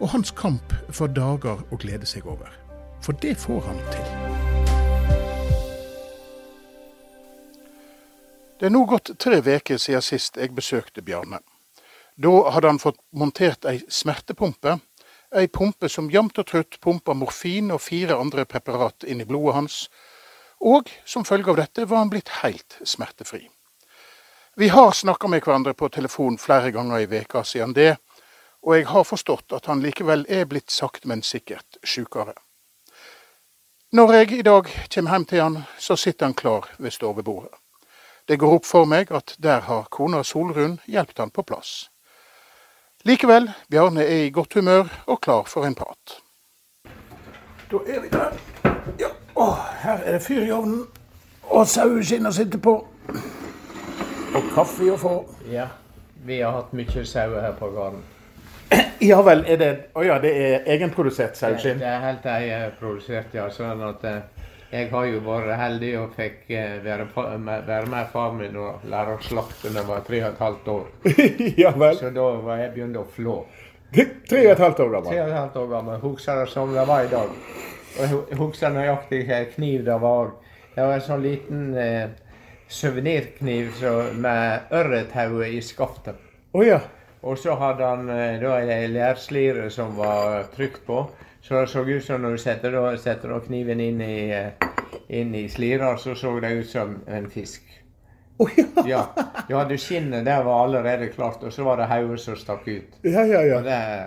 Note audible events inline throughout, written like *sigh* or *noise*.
og hans kamp for dager å glede seg over. For det får han til. Det er nå gått tre uker siden sist jeg besøkte Bjarne. Da hadde han fått montert ei smertepumpe. Ei pumpe som jevnt og trutt pumpa morfin og fire andre preparat inn i blodet hans. Og som følge av dette var han blitt helt smertefri. Vi har snakka med hverandre på telefon flere ganger i veka siden det, og jeg har forstått at han likevel er blitt sakte, men sikkert sjukere. Når jeg i dag kommer hjem til han, så sitter han klar ved stovebordet. Det går opp for meg at der har kona Solrun hjulpet han på plass. Likevel, Bjarne er i godt humør og klar for en prat. Da er vi der. Ja, å, her er det fyr i ovnen, og saueskinn å sitte på. Og kaffe å få. Ja, vi har hatt mye sauer her på gården. *clears throat* Ja vel, er det Å ja, det er egenprodusert saueskinn? Det er helt egenprodusert, ja. Sånn at eh, jeg har jo vært heldig og fikk eh, være, være med far min og lære å slakte da jeg var tre og et halvt år. *laughs* ja vel. Så da var jeg begynt å flå. Tre og et halvt år gammel? Tre og et halvt år gammel. Husker det som det var i dag. Og jeg hu- husker nøyaktig hvilken kniv det var. Det var en sånn liten eh, suvenirkniv så- med ørretauet i skaftet. Oh, ja. Og så hadde han eh, da ei lærslire som var trykt på. Så det så ut som når du setter, setter kniven inn i, eh, inn i slira, så så det ut som en fisk. Oh, ja. Ja, Du hadde skinnet, det var allerede klart, og så var det hodet som stakk ut. Ja, ja, ja. Og, det,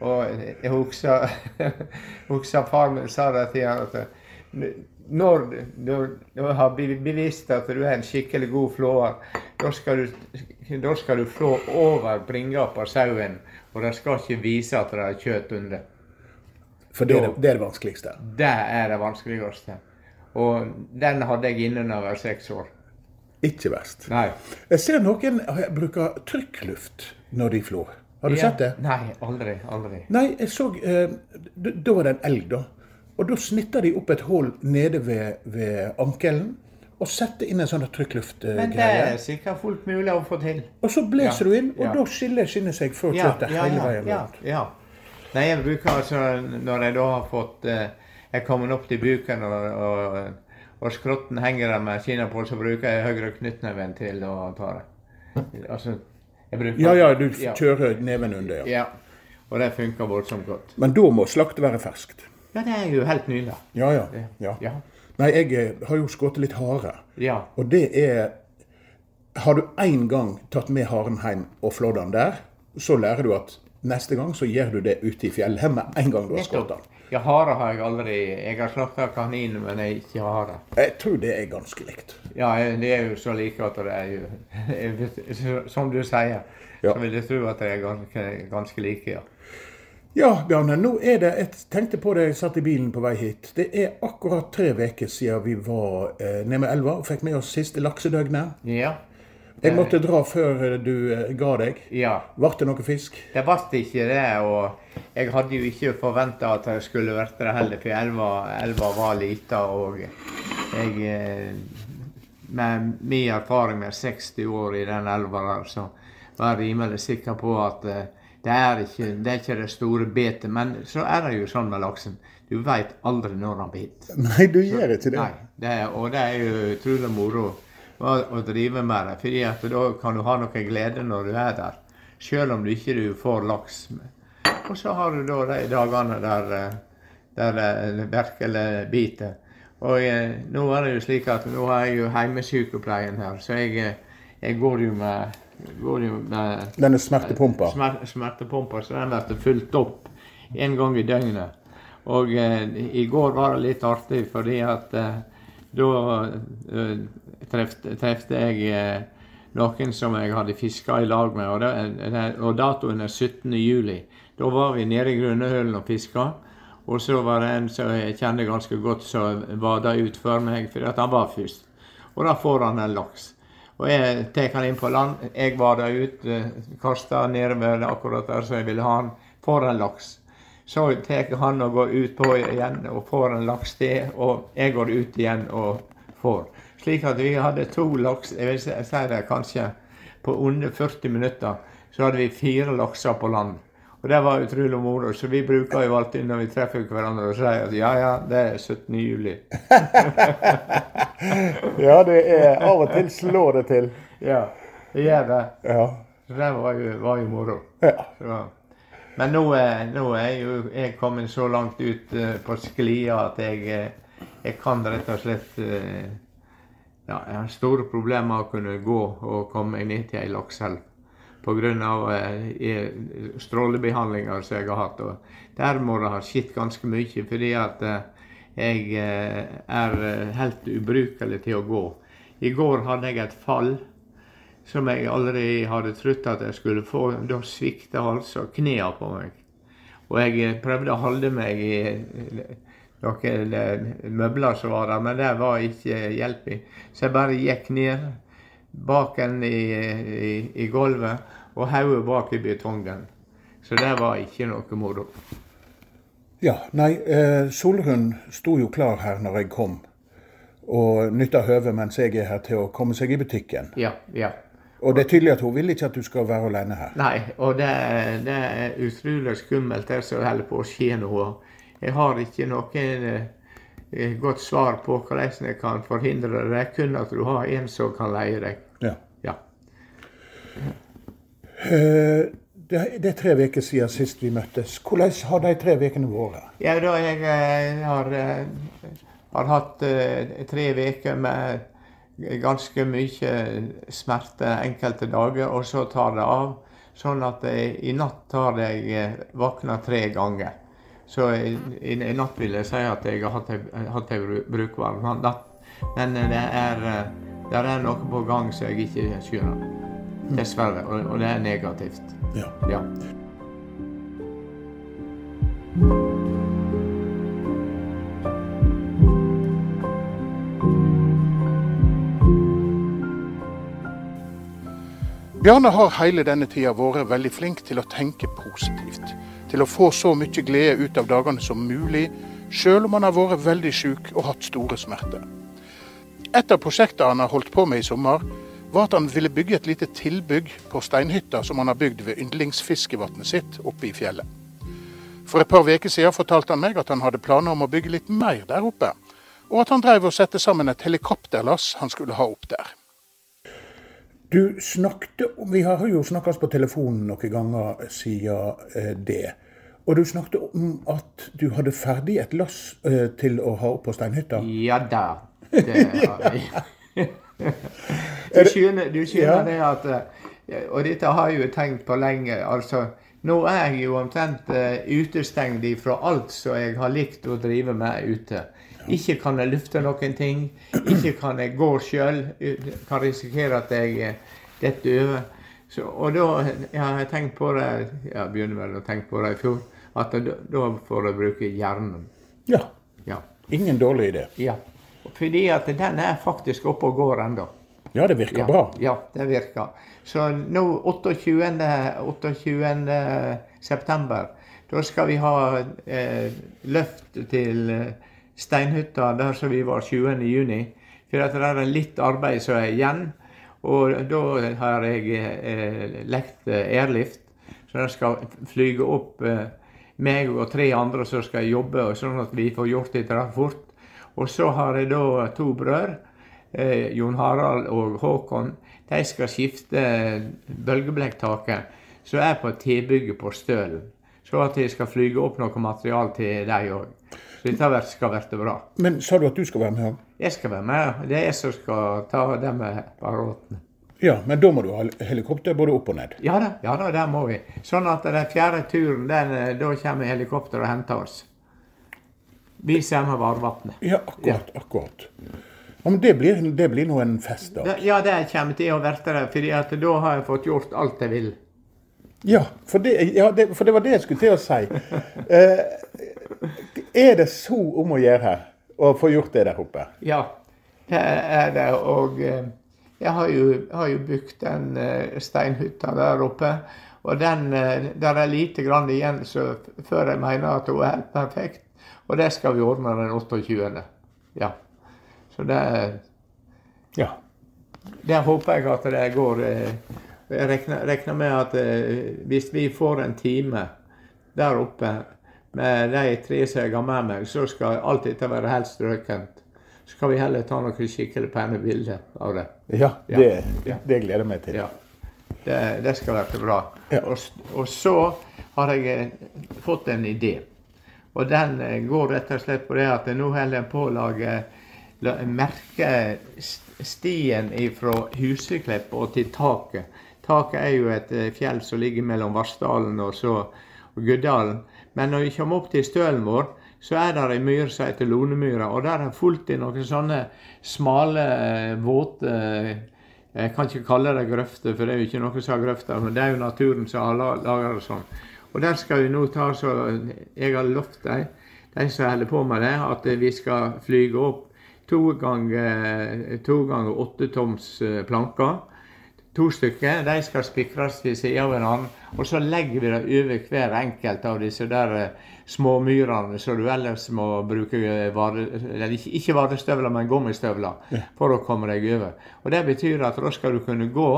og jeg husker, *laughs* husker far min sa det til han at når du, du har bevist at du er en skikkelig god flåer, da skal du, da skal du flå over bringa på sauen, og det skal ikke vise at det er kjøtt under. For det er det, det, er det vanskeligste. Det er det vanskeligste. Og den hadde jeg inne da jeg var seks år. Ikke verst. Nei. Jeg ser noen bruker trykkluft når de flår. Har du Ja. sett det? Nei, aldri. Aldri. Nei, jeg så eh, Da var det en elg, da. Og da snitter de opp et hull nede ved, ved ankelen og setter inn en sånn trykkluftgreie. Men det er sikkert fullt mulig å få til. Og så blåser Ja. du inn, og Ja. da skiller skinnet seg før kjøttet hele veien ja, rundt. ja. Nei, jeg bruker altså Når jeg da har fått eh, Jeg kommer opp til buken, og, og, og skrotten henger der med skinnet på, så bruker jeg høyre knyttneven til å ta det. Altså jeg bruker, Ja, ja, du ja. kjører neven under, ja. ja. Og det funker voldsomt godt. Men da må slaktet være ferskt. Ja, det er jo helt nylig. Ja, ja. ja. Ja. Nei, jeg eh, har jo skutt litt hare. Ja. Og det er Har du én gang tatt med haren hjem og flådd den der, så lærer du at neste gang så gjør du det ute i fjellet med en gang du har skutt den. Ja, hare har jeg aldri Jeg har slakta kanin, men jeg ikke hare. Jeg tror det er ganske likt. Ja, det er jo så like at det er jo *laughs* Som du sier, Ja. så vil jeg tro at det er ganske, ganske like, ja. Ja, Bjarne. Nå er det Jeg tenkte på det jeg satt i bilen på vei hit. Det er akkurat tre uker siden vi var eh, nede med elva og fikk med oss siste laksedøgnet. Ja. Jeg måtte dra før du eh, ga deg. ja. Ble det noe fisk? Det ble ikke det, og jeg hadde jo ikke forventa at det skulle vært det heller, for elva, elva var lita, og jeg eh, Med min erfaring med 60 år i den elva der, så var jeg rimelig sikker på at eh, det er ikke det, er ikke det store betet. Men så er det jo sånn med laksen. Du veit aldri når han blir hit. Nei, du gjør ikke det. Nei, det er, og det er jo utrolig moro å, å drive med det. fordi at da kan du ha noe glede når du er der. Selv om du ikke du får laks. Og så har du da de dagene der, eh, der det virkelig biter. Og eh, nå er det jo slik at nå har jeg jo hjemmesykepleien her, så jeg, eh, jeg går jo med Denne smertepumpa. smer smertepumpa, så den blir fylt opp en gang i døgnet. Og eh, i går var det litt artig, fordi at eh, da eh, trefte, jeg eh, noen som jeg hadde fiska i lag med, og, det, og datoen er 17. juli. Da var vi nede i Grunnehølen og fiska. Og så var det en som jeg kjenner ganske godt, som vada ut før meg, fordi at han var først. Og da får han en laks. Og jeg tar han inn på land. Jeg var der ute, kaster nedover akkurat der som jeg ville ha han. Får en laks. Så tar han og går ut på igjen og får en laks til, og jeg går ut igjen og får. Slik at vi hadde to laks Jeg vil si det kanskje på under 40 minutter. Så hadde vi fire lakser på land. Og det var utrolig moro. Så vi bruker jo alltid når vi treffer hverandre og sier at ja, ja, det er 17. juli. *laughs* ja, det er av og til slår det til. Ja, det gjør det. Ja. Så det var jo, var jo moro. Ja. Så, men nå, nå er jo jeg kommet så langt ut uh, på sklia at jeg, uh, jeg kan rett og slett uh, ja, Jeg har store problemer med å kunne gå og komme meg ned til ei lakseelv pga. Eh, strålebehandlinger som jeg har hatt. Og der må det ha skjedd ganske mye, fordi at eh, jeg eh, er eh, helt ubrukelig til å gå. I går hadde jeg et fall som jeg aldri hadde trodd at jeg skulle få. Da svikta altså knærne på meg. Og jeg prøvde å holde meg i noen møbler som var der, men det var ikke hjelp i. Så jeg bare gikk ned baken i, i, i gulvet og hodet bak i betongen. Så det var ikke noe moro. Ja, nei, eh, Solrun sto jo klar her når jeg kom, og nytta høvet mens jeg er her til å komme seg i butikken. Ja, ja. Og det er tydelig at hun vil ikke at du skal være alene her. Nei, og det, det er utrolig skummelt det som holder på å skje nå. Jeg har ikke noe eh, godt svar på hvordan jeg kan forhindre det. Kun at du har en som kan leie deg. Ja. Ja. Eh, det, det er tre uker siden sist vi møttes. Hvordan har de tre ukene vært? Ja, da jeg eh, har, eh, har hatt tre uker med ganske mye smerte enkelte dager, og så tar det av. Sånn at i natt har jeg våkna tre ganger. Så i, i, natt vil jeg si at jeg har hatt ei brukbar natt. Men det er, det er noe på gang som jeg ikke skjønner. Dessverre. Og, og det er negativt. Ja. ja. Bjarne har hele denne tida vært veldig flink til å tenke positivt. Til å få så mye glede ut av dagene som mulig, sjøl om han har vært veldig syk og hatt store smerter. Et av prosjektene han har holdt på med i sommer, var at han ville bygge et lite tilbygg på steinhytta som han har bygd ved yndlingsfiskevannet sitt oppe i fjellet. For et par uker siden fortalte han meg at han hadde planer om å bygge litt mer der oppe, og at han drev og sette sammen et helikopterlass han skulle ha opp der. Du snakket om, Vi har jo snakkes på telefonen noen ganger siden eh, det. Og du snakket om at du hadde ferdig et lass eh, til å ha opp på steinhytta? Ja da. Det har vi. *laughs* *laughs* du skjønner, du skjønner det at eh, Og dette har jeg jo tenkt på lenge. altså nå er jeg jo omtrent uh, utestengt fra alt som jeg har likt å drive med ute. Ikke kan jeg lufte noen ting. Ikke kan jeg gå sjøl. Kan risikere at jeg uh, detter over. Og da ja, jeg tenkt på det Jeg begynner vel å tenke på det i fjor. At da, da får jeg bruke hjernen. Ja. ja. Ingen dårlig idé. Ja. Fordi at den er faktisk oppe og går ennå. Ja, det virker ja, bra. Ja, det virker. Så nå 28. 28. september, da skal vi ha eh, løft til eh, Steinhytta der som vi var 20. juni. For at det er litt arbeid som er igjen. Og da har jeg eh, lekt eh, airlift. Så jeg skal flyge opp eh, meg og tre andre som skal jobbe, sånn at vi får gjort dette fort. Og så har jeg da to brødre, eh, Jon Harald og Håkon. De skal skifte bølgeblekktaket som er på T-bygget på Stølen. Så at jeg skal flyge opp noe materiale til dem òg. Så dette skal bli bra. Men sa du at du skal være med? Jeg skal være med. Det er jeg som skal ta det med apparatene. Ja, men da må du ha helikopter både opp og ned? Ja da, ja da, det må vi. Sånn at den fjerde turen, den, eh, da kommer helikopter og henter oss. Vi ser med Varvatnet. Ja, akkurat. Ja. akkurat. Ja, men det blir, det blir nå en festdag. da. Ja, det kommer til å bli det, fordi da har jeg fått gjort alt jeg vil. Ja, for det, ja det, for det var det jeg skulle til å si. *laughs* Eh, er det så om å gjøre her å få gjort det der oppe? Ja, det er det. Og eh, jeg har jo, har jo bygd den eh, steinhytta der oppe. Og den, eh, der er lite grann igjen så før jeg mener at hun er helt perfekt. Og det skal vi ordne den 28. Ja. Så det, Ja. der håper jeg at det går eh, Jeg regner, regner med at eh, hvis vi får en time der oppe med de tre som jeg har med meg, så skal alt dette være helt strøkent. Så kan vi heller ta noen skikkelig pene bilder av det. Ja, det, Ja. det gleder jeg meg til. Ja. Det, det skal være bra. Ja. Og, og så har jeg eh, fått en idé. Og den går rett og slett på det at nå holder jeg på å lage merke stien fra Huseklepp og til taket. Taket er jo et eh, fjell som ligger mellom Vassdalen og og Guddalen. Men når vi kommer opp til stølen vår, så er det ei myr som heter Lonemyra. Og der er fullt i noen sånne smale, eh, våte eh, Jeg kan ikke kalle det grøfter, for det er jo ikke noe som har grøfter, men det er jo naturen som har la- laga det sånn. Og der skal vi nå ta så Jeg har lovt dem, de som holder på med det, at vi skal flyge opp to ganger to ganger åtte toms eh, planker. To stykker. De skal spikres til siden av hverandre. Og så legger vi det over hver enkelt av disse der eh, småmyrene som du ellers må bruke eh, vare, eller ikke, vadestøvler, men gummistøvler for å komme deg over. Og Det betyr at da skal du kunne gå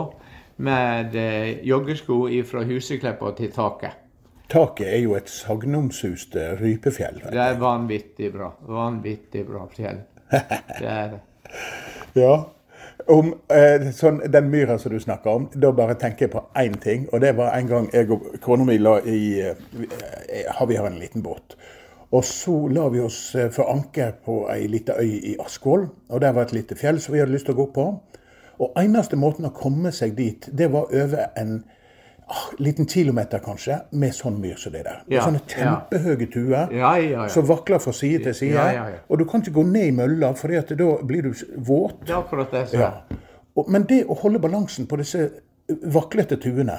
med eh, joggesko fra Husekleppa til taket. Taket er jo et sagnomsust eh, rypefjell. Det er vanvittig bra. Vanvittig bra fjell. Det er det. *laughs* Ja. Om eh, sånn, den myra som du snakker om, da bare tenker jeg på én ting. Og det var en gang jeg og kona mi la i eh, vi- Vi har en liten båt. Og så la vi oss eh, for anker på ei lita øy i Askvoll. Og der var et lite fjell som vi hadde lyst til å gå på. Og eneste måten å komme seg dit, det var over en liten kilometer kanskje, med sånn myr som det der. Med Ja, sånne kjempehøye tuer Ja, ja, som vakler fra side til side. Og du kan ikke gå ned i mølla, for da blir du våt. Det er akkurat det jeg Ja. sa. Men det å holde balansen på disse vaklete tuene,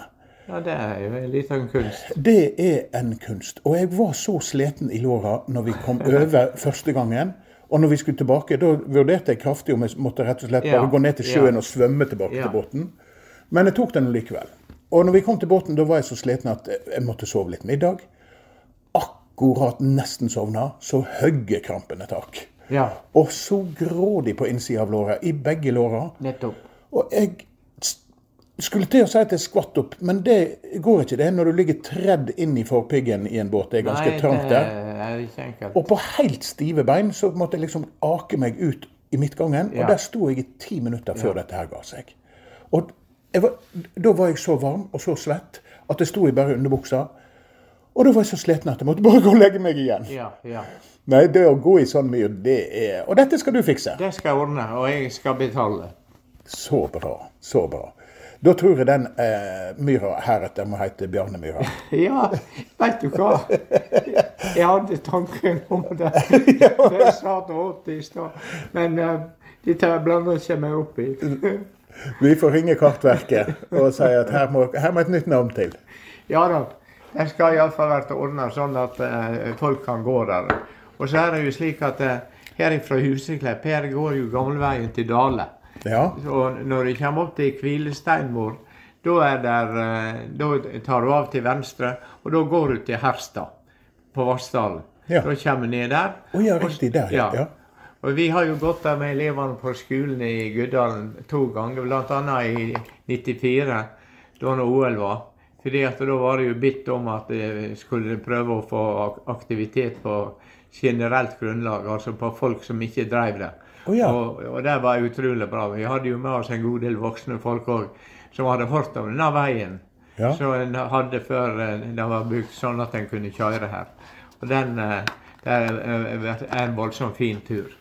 Ja, det er jo en liten kunst. det er en kunst. Og jeg var så sliten i låra når vi kom *laughs* over første gangen. Og når vi skulle tilbake, da vurderte jeg kraftig om jeg måtte rett og slett bare gå ned til sjøen og svømme tilbake til båten. Men jeg tok den likevel. Og når vi kom til båten, da var jeg så sliten at jeg måtte sove litt middag. Akkurat nesten sovna, så høgge krampene tak. Ja, Og så grå de på innsida av låret, i begge låra. nettopp. Og jeg skulle til å si at jeg skvatt opp, men det går ikke det når du ligger tredd inn i forpiggen i en båt. Det er ganske Nei, trangt det der. er ikke enkelt. Og på helt stive bein så måtte jeg liksom ake meg ut i midtgangen. Ja. Og der sto jeg i ti minutter før dette her ga seg. Og var, da var jeg så varm og så svett at jeg sto i bare underbuksa. Og da var jeg så sliten at jeg måtte bare gå og legge meg igjen. Ja, ja. Nei, det å gå i sånn mye, det er Og dette skal du fikse. Det skal jeg ordne, og jeg skal betale. Så bra. Så bra. Da tror jeg den eh, myra heretter må hete Bjarnemyra. *laughs* Ja, vet du hva? Jeg hadde tanken om det. *laughs* Det sa det åt i stad. Men uh, dette blander ikke meg opp i. *laughs* Vi får ringe Kartverket og si at her må, her må et nytt navn til. Ja da. Det skal iallfall være ordna sånn at uh, folk kan gå der. Og så er det jo slik at uh, her fra Huseklepp, her går jo gamleveien til Dale. Ja. Og når du kommer opp til hvilesteinvår, da, er der, eh, da tar du av til venstre, og da går du til Herstad på Vassdalen. Ja. Da kommer du ned der. Å ja, riktig der, ja. ja. Og vi har jo gått der med elevene på skolen i Guddalen to ganger, bl.a. i 94, da når OL var. Fordi at da var det jo bitt om at vi skulle prøve å få aktivitet på generelt grunnlag, altså på folk som ikke drev det. Oh, ja. og, og det var utrolig bra. Vi hadde jo med oss en god del voksne folk òg som hadde hørt om denne veien. Ja. Som en hadde før eh, den var bygd sånn at en kunne kjøre her. Og den eh, det eh, er en voldsomt fin tur.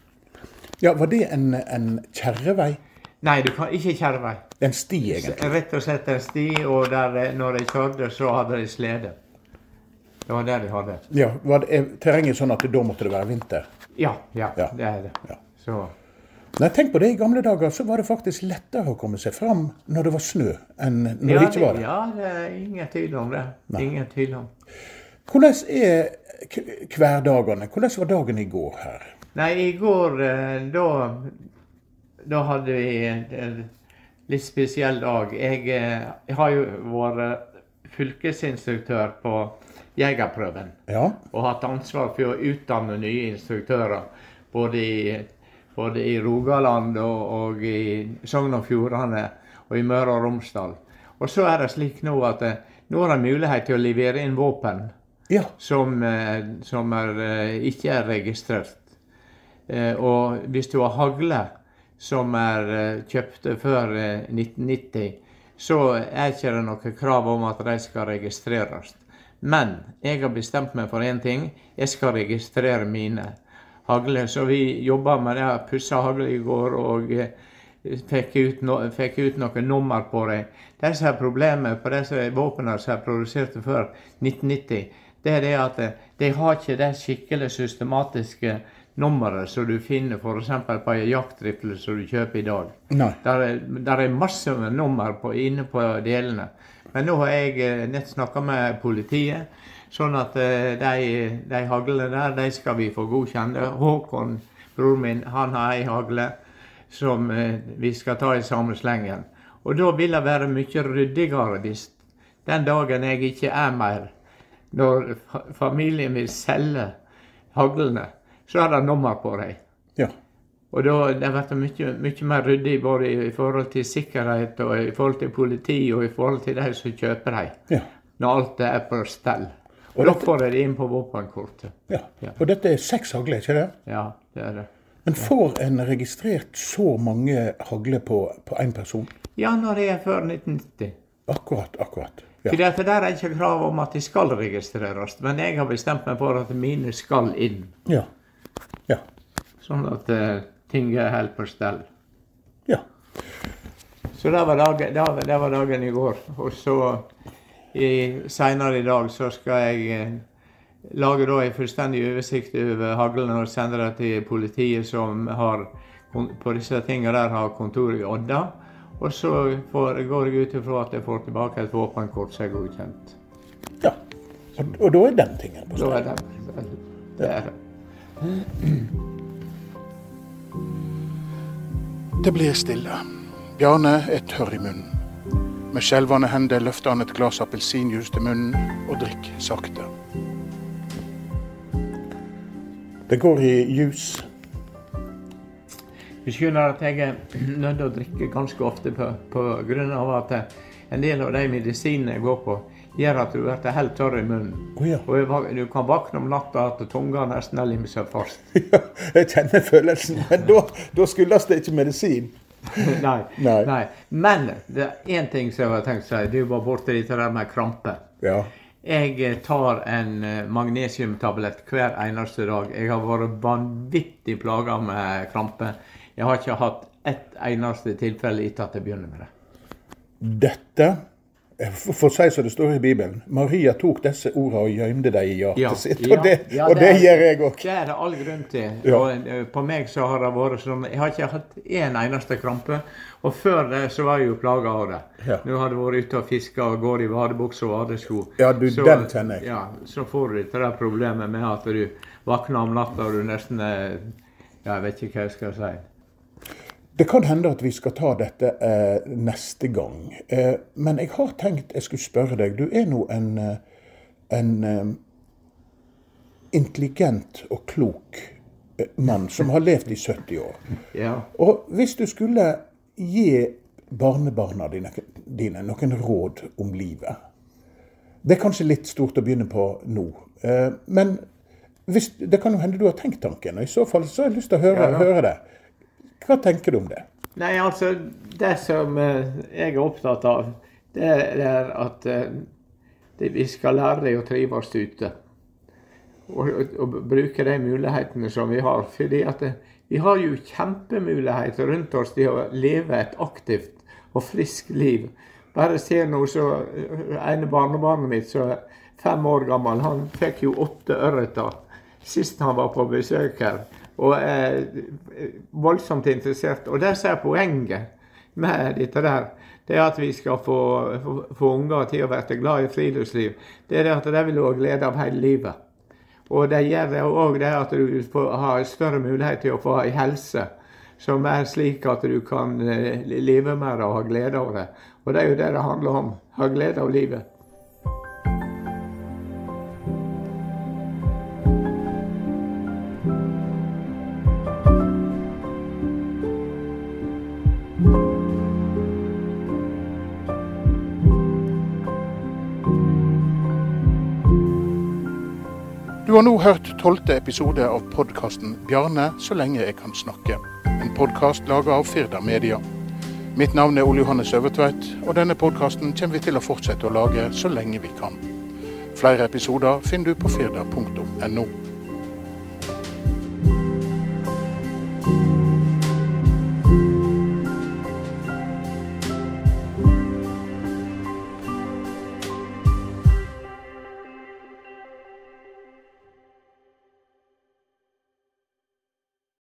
Ja var det en, en kjerrevei? Nei, du kan ikke kjerrevei. En sti, egentlig? Rett og slett en sti, og der, eh, når jeg kjørte, så hadde de slede. Det var det de hadde. Ja, var det, er terrenget sånn at da måtte det være vinter? Ja, ja, Ja. det er det. Ja. Så Nei, tenk på det, I gamle dager så var det faktisk lettere å komme seg fram når det var snø, enn når ja, det ikke var det. Ja, det er ingen tvil om det. Ingen tvil om. Hvordan er hverdagene? Hvordan var dagen i går her? Nei, i går eh, da, da hadde vi en litt spesiell dag. Jeg, eh, jeg har jo vært fylkesinstruktør på Jegerprøven. Ja, Og hatt ansvar for å utdanne nye instruktører. Både i, både i Rogaland og, og i Sogn og Fjordane og i Møre og Romsdal. Og så er det slik nå at eh, nå har de mulighet til å levere inn våpen ja, som, som er, ikke er registrert. Eh, Og hvis du har hagle som er kjøpt kjøpte før eh, 1990, så er ikke det noe krav om at de skal registreres. Men jeg har bestemt meg for én ting. Jeg skal registrere mine hagler. Så vi jobba med det, pussa hagle i går og eh, fikk ut, no, fikk ut noen nummer på dem. Det som er problemet på disse våpnene som er produsert før 1990, det er det at eh, de har ikke det skikkelig systematiske nummeret som du finner f.eks. på en jaktrifle som du kjøper i dag. nei. Der er, der er masse nummer på, inne på delene. Men nå har jeg eh, nett snakka med politiet, sånn at eh, de, de haglene der, de skal vi få godkjenne. Håkon, broren min, han har ei hagle som eh, vi skal ta i samme slengen. Og da vil det være mye ryddigere hvis den dagen jeg ikke er mer, når familien vil selge haglene, så er det nummer på dem. Ja. Og da det blir mye, mye mer ryddig både i forhold til sikkerhet og i forhold til politi og i forhold til de som kjøper dem. ja. Når alt er på stell. Og da får de det inn på våpenkortet. ja. Ja. Og dette er seks hagler, ikke det? Ja, det er det. Men får en registrert så mange hagler på én person? Ja, når det er før 1990. Akkurat, akkurat. Ja. For der er ikke krav om at de skal registreres. Men jeg har bestemt meg for at mine skal inn. ja. Ja. Sånn at uh, ting er helt på stell. Ja. Så det var, dagen, det, var, det var dagen i går. Og så seinere i dag så skal jeg eh, lage da en fullstendig oversikt over haglene og sende det til politiet som har på disse tingene der har kontor i Odda. Og så får, går jeg ut ifra at jeg får tilbake et våpenkort som er godkjent. ja. Og, og da er den tingen på Da er den. det. Er det. Det blir stille. Bjarne er tørr i munnen. Med skjelvende hender løfter han et glass appelsinjuice til munnen og drikker sakte. Det går i jus. Du skjønner at jeg er nødt til å drikke ganske ofte av at en del av de medisinene jeg går på, gjør at du blir helt tørr i munnen. Oh, ja. Og du kan våkne om natta at tunga nesten har limt seg fast. *laughs* ja. Jeg kjenner følelsen, men da, da skyldes det ikke medisin. *laughs* Nei. Nei. Nei. Men det er én ting som jeg har tenkt å si. Du var borti dette der med krampe. Ja. Jeg eh, tar en eh, magnesiumtablett hver eneste dag. Jeg har vært vanvittig plaga med krampe. Jeg har ikke hatt ett eneste tilfelle etter at jeg begynner med det. Dette For for å si som det står i Bibelen, Maria tok disse ordene og gjemte dem i hjertet sitt. Og det, ja, og det er- gjør jeg òg. Det er det all grunn til. Ja. Og eh, på meg så har det vært sånn Jeg har ikke hatt én eneste krampe. Og før det så var jeg jo plaga av det. Ja. Nå har du vært ute og fiska og går i vadebukse og vadesko. Ja, du, den kjenner jeg. Ja, så får du dette der problemet med at du våkner om natta og du nesten Ja, jeg vet ikke hva jeg skal si. Det kan hende at vi skal ta dette eh, neste gang. Eh, men jeg har tenkt jeg skulle spørre deg. Du er nå en, eh, en eh, intelligent og klok eh, mann som har levd i 70 år. Ja. Og hvis du skulle gi barnebarna dine, dine noen råd om livet Det er kanskje litt stort å begynne på nå. eh, Men hvis, det kan jo hende du har tenkt tanken. og I så fall så har jeg lyst til å høre, Ja, ja. høre det. Hva tenker du om det? Nei, altså, det som eh, jeg er opptatt av, det er at eh, det, vi skal lære å trives ute. Og, og, og bruke de mulighetene som vi har. Fordi eh, vi har jo kjempemuligheter rundt oss til å leve et aktivt og friskt liv. Bare se nå så ene barnebarnet mitt som er fem år gammel, han fikk jo åtte ørreter sist han var på besøk her. Og er voldsomt interessert. Og det som er poenget med dette der, det er at vi skal få, få, få unger til å være glad i friluftsliv. Det er det at de vil ha glede av hele livet. Og det gjør det òg det at du får ha større mulighet til å få ei helse som er slik at du kan eh, leve det og ha glede av det. Og det er jo det det handler om. Ha glede av livet. Du har nå hørt tolvte episode av podkasten 'Bjarne så lenge jeg kan snakke'. En podkast laga av Firda Media. Mitt navn er Ole Johannes Øvertveit, og denne podkasten kommer vi til å fortsette å lage så lenge vi kan. Flere episoder finner du på firda.no.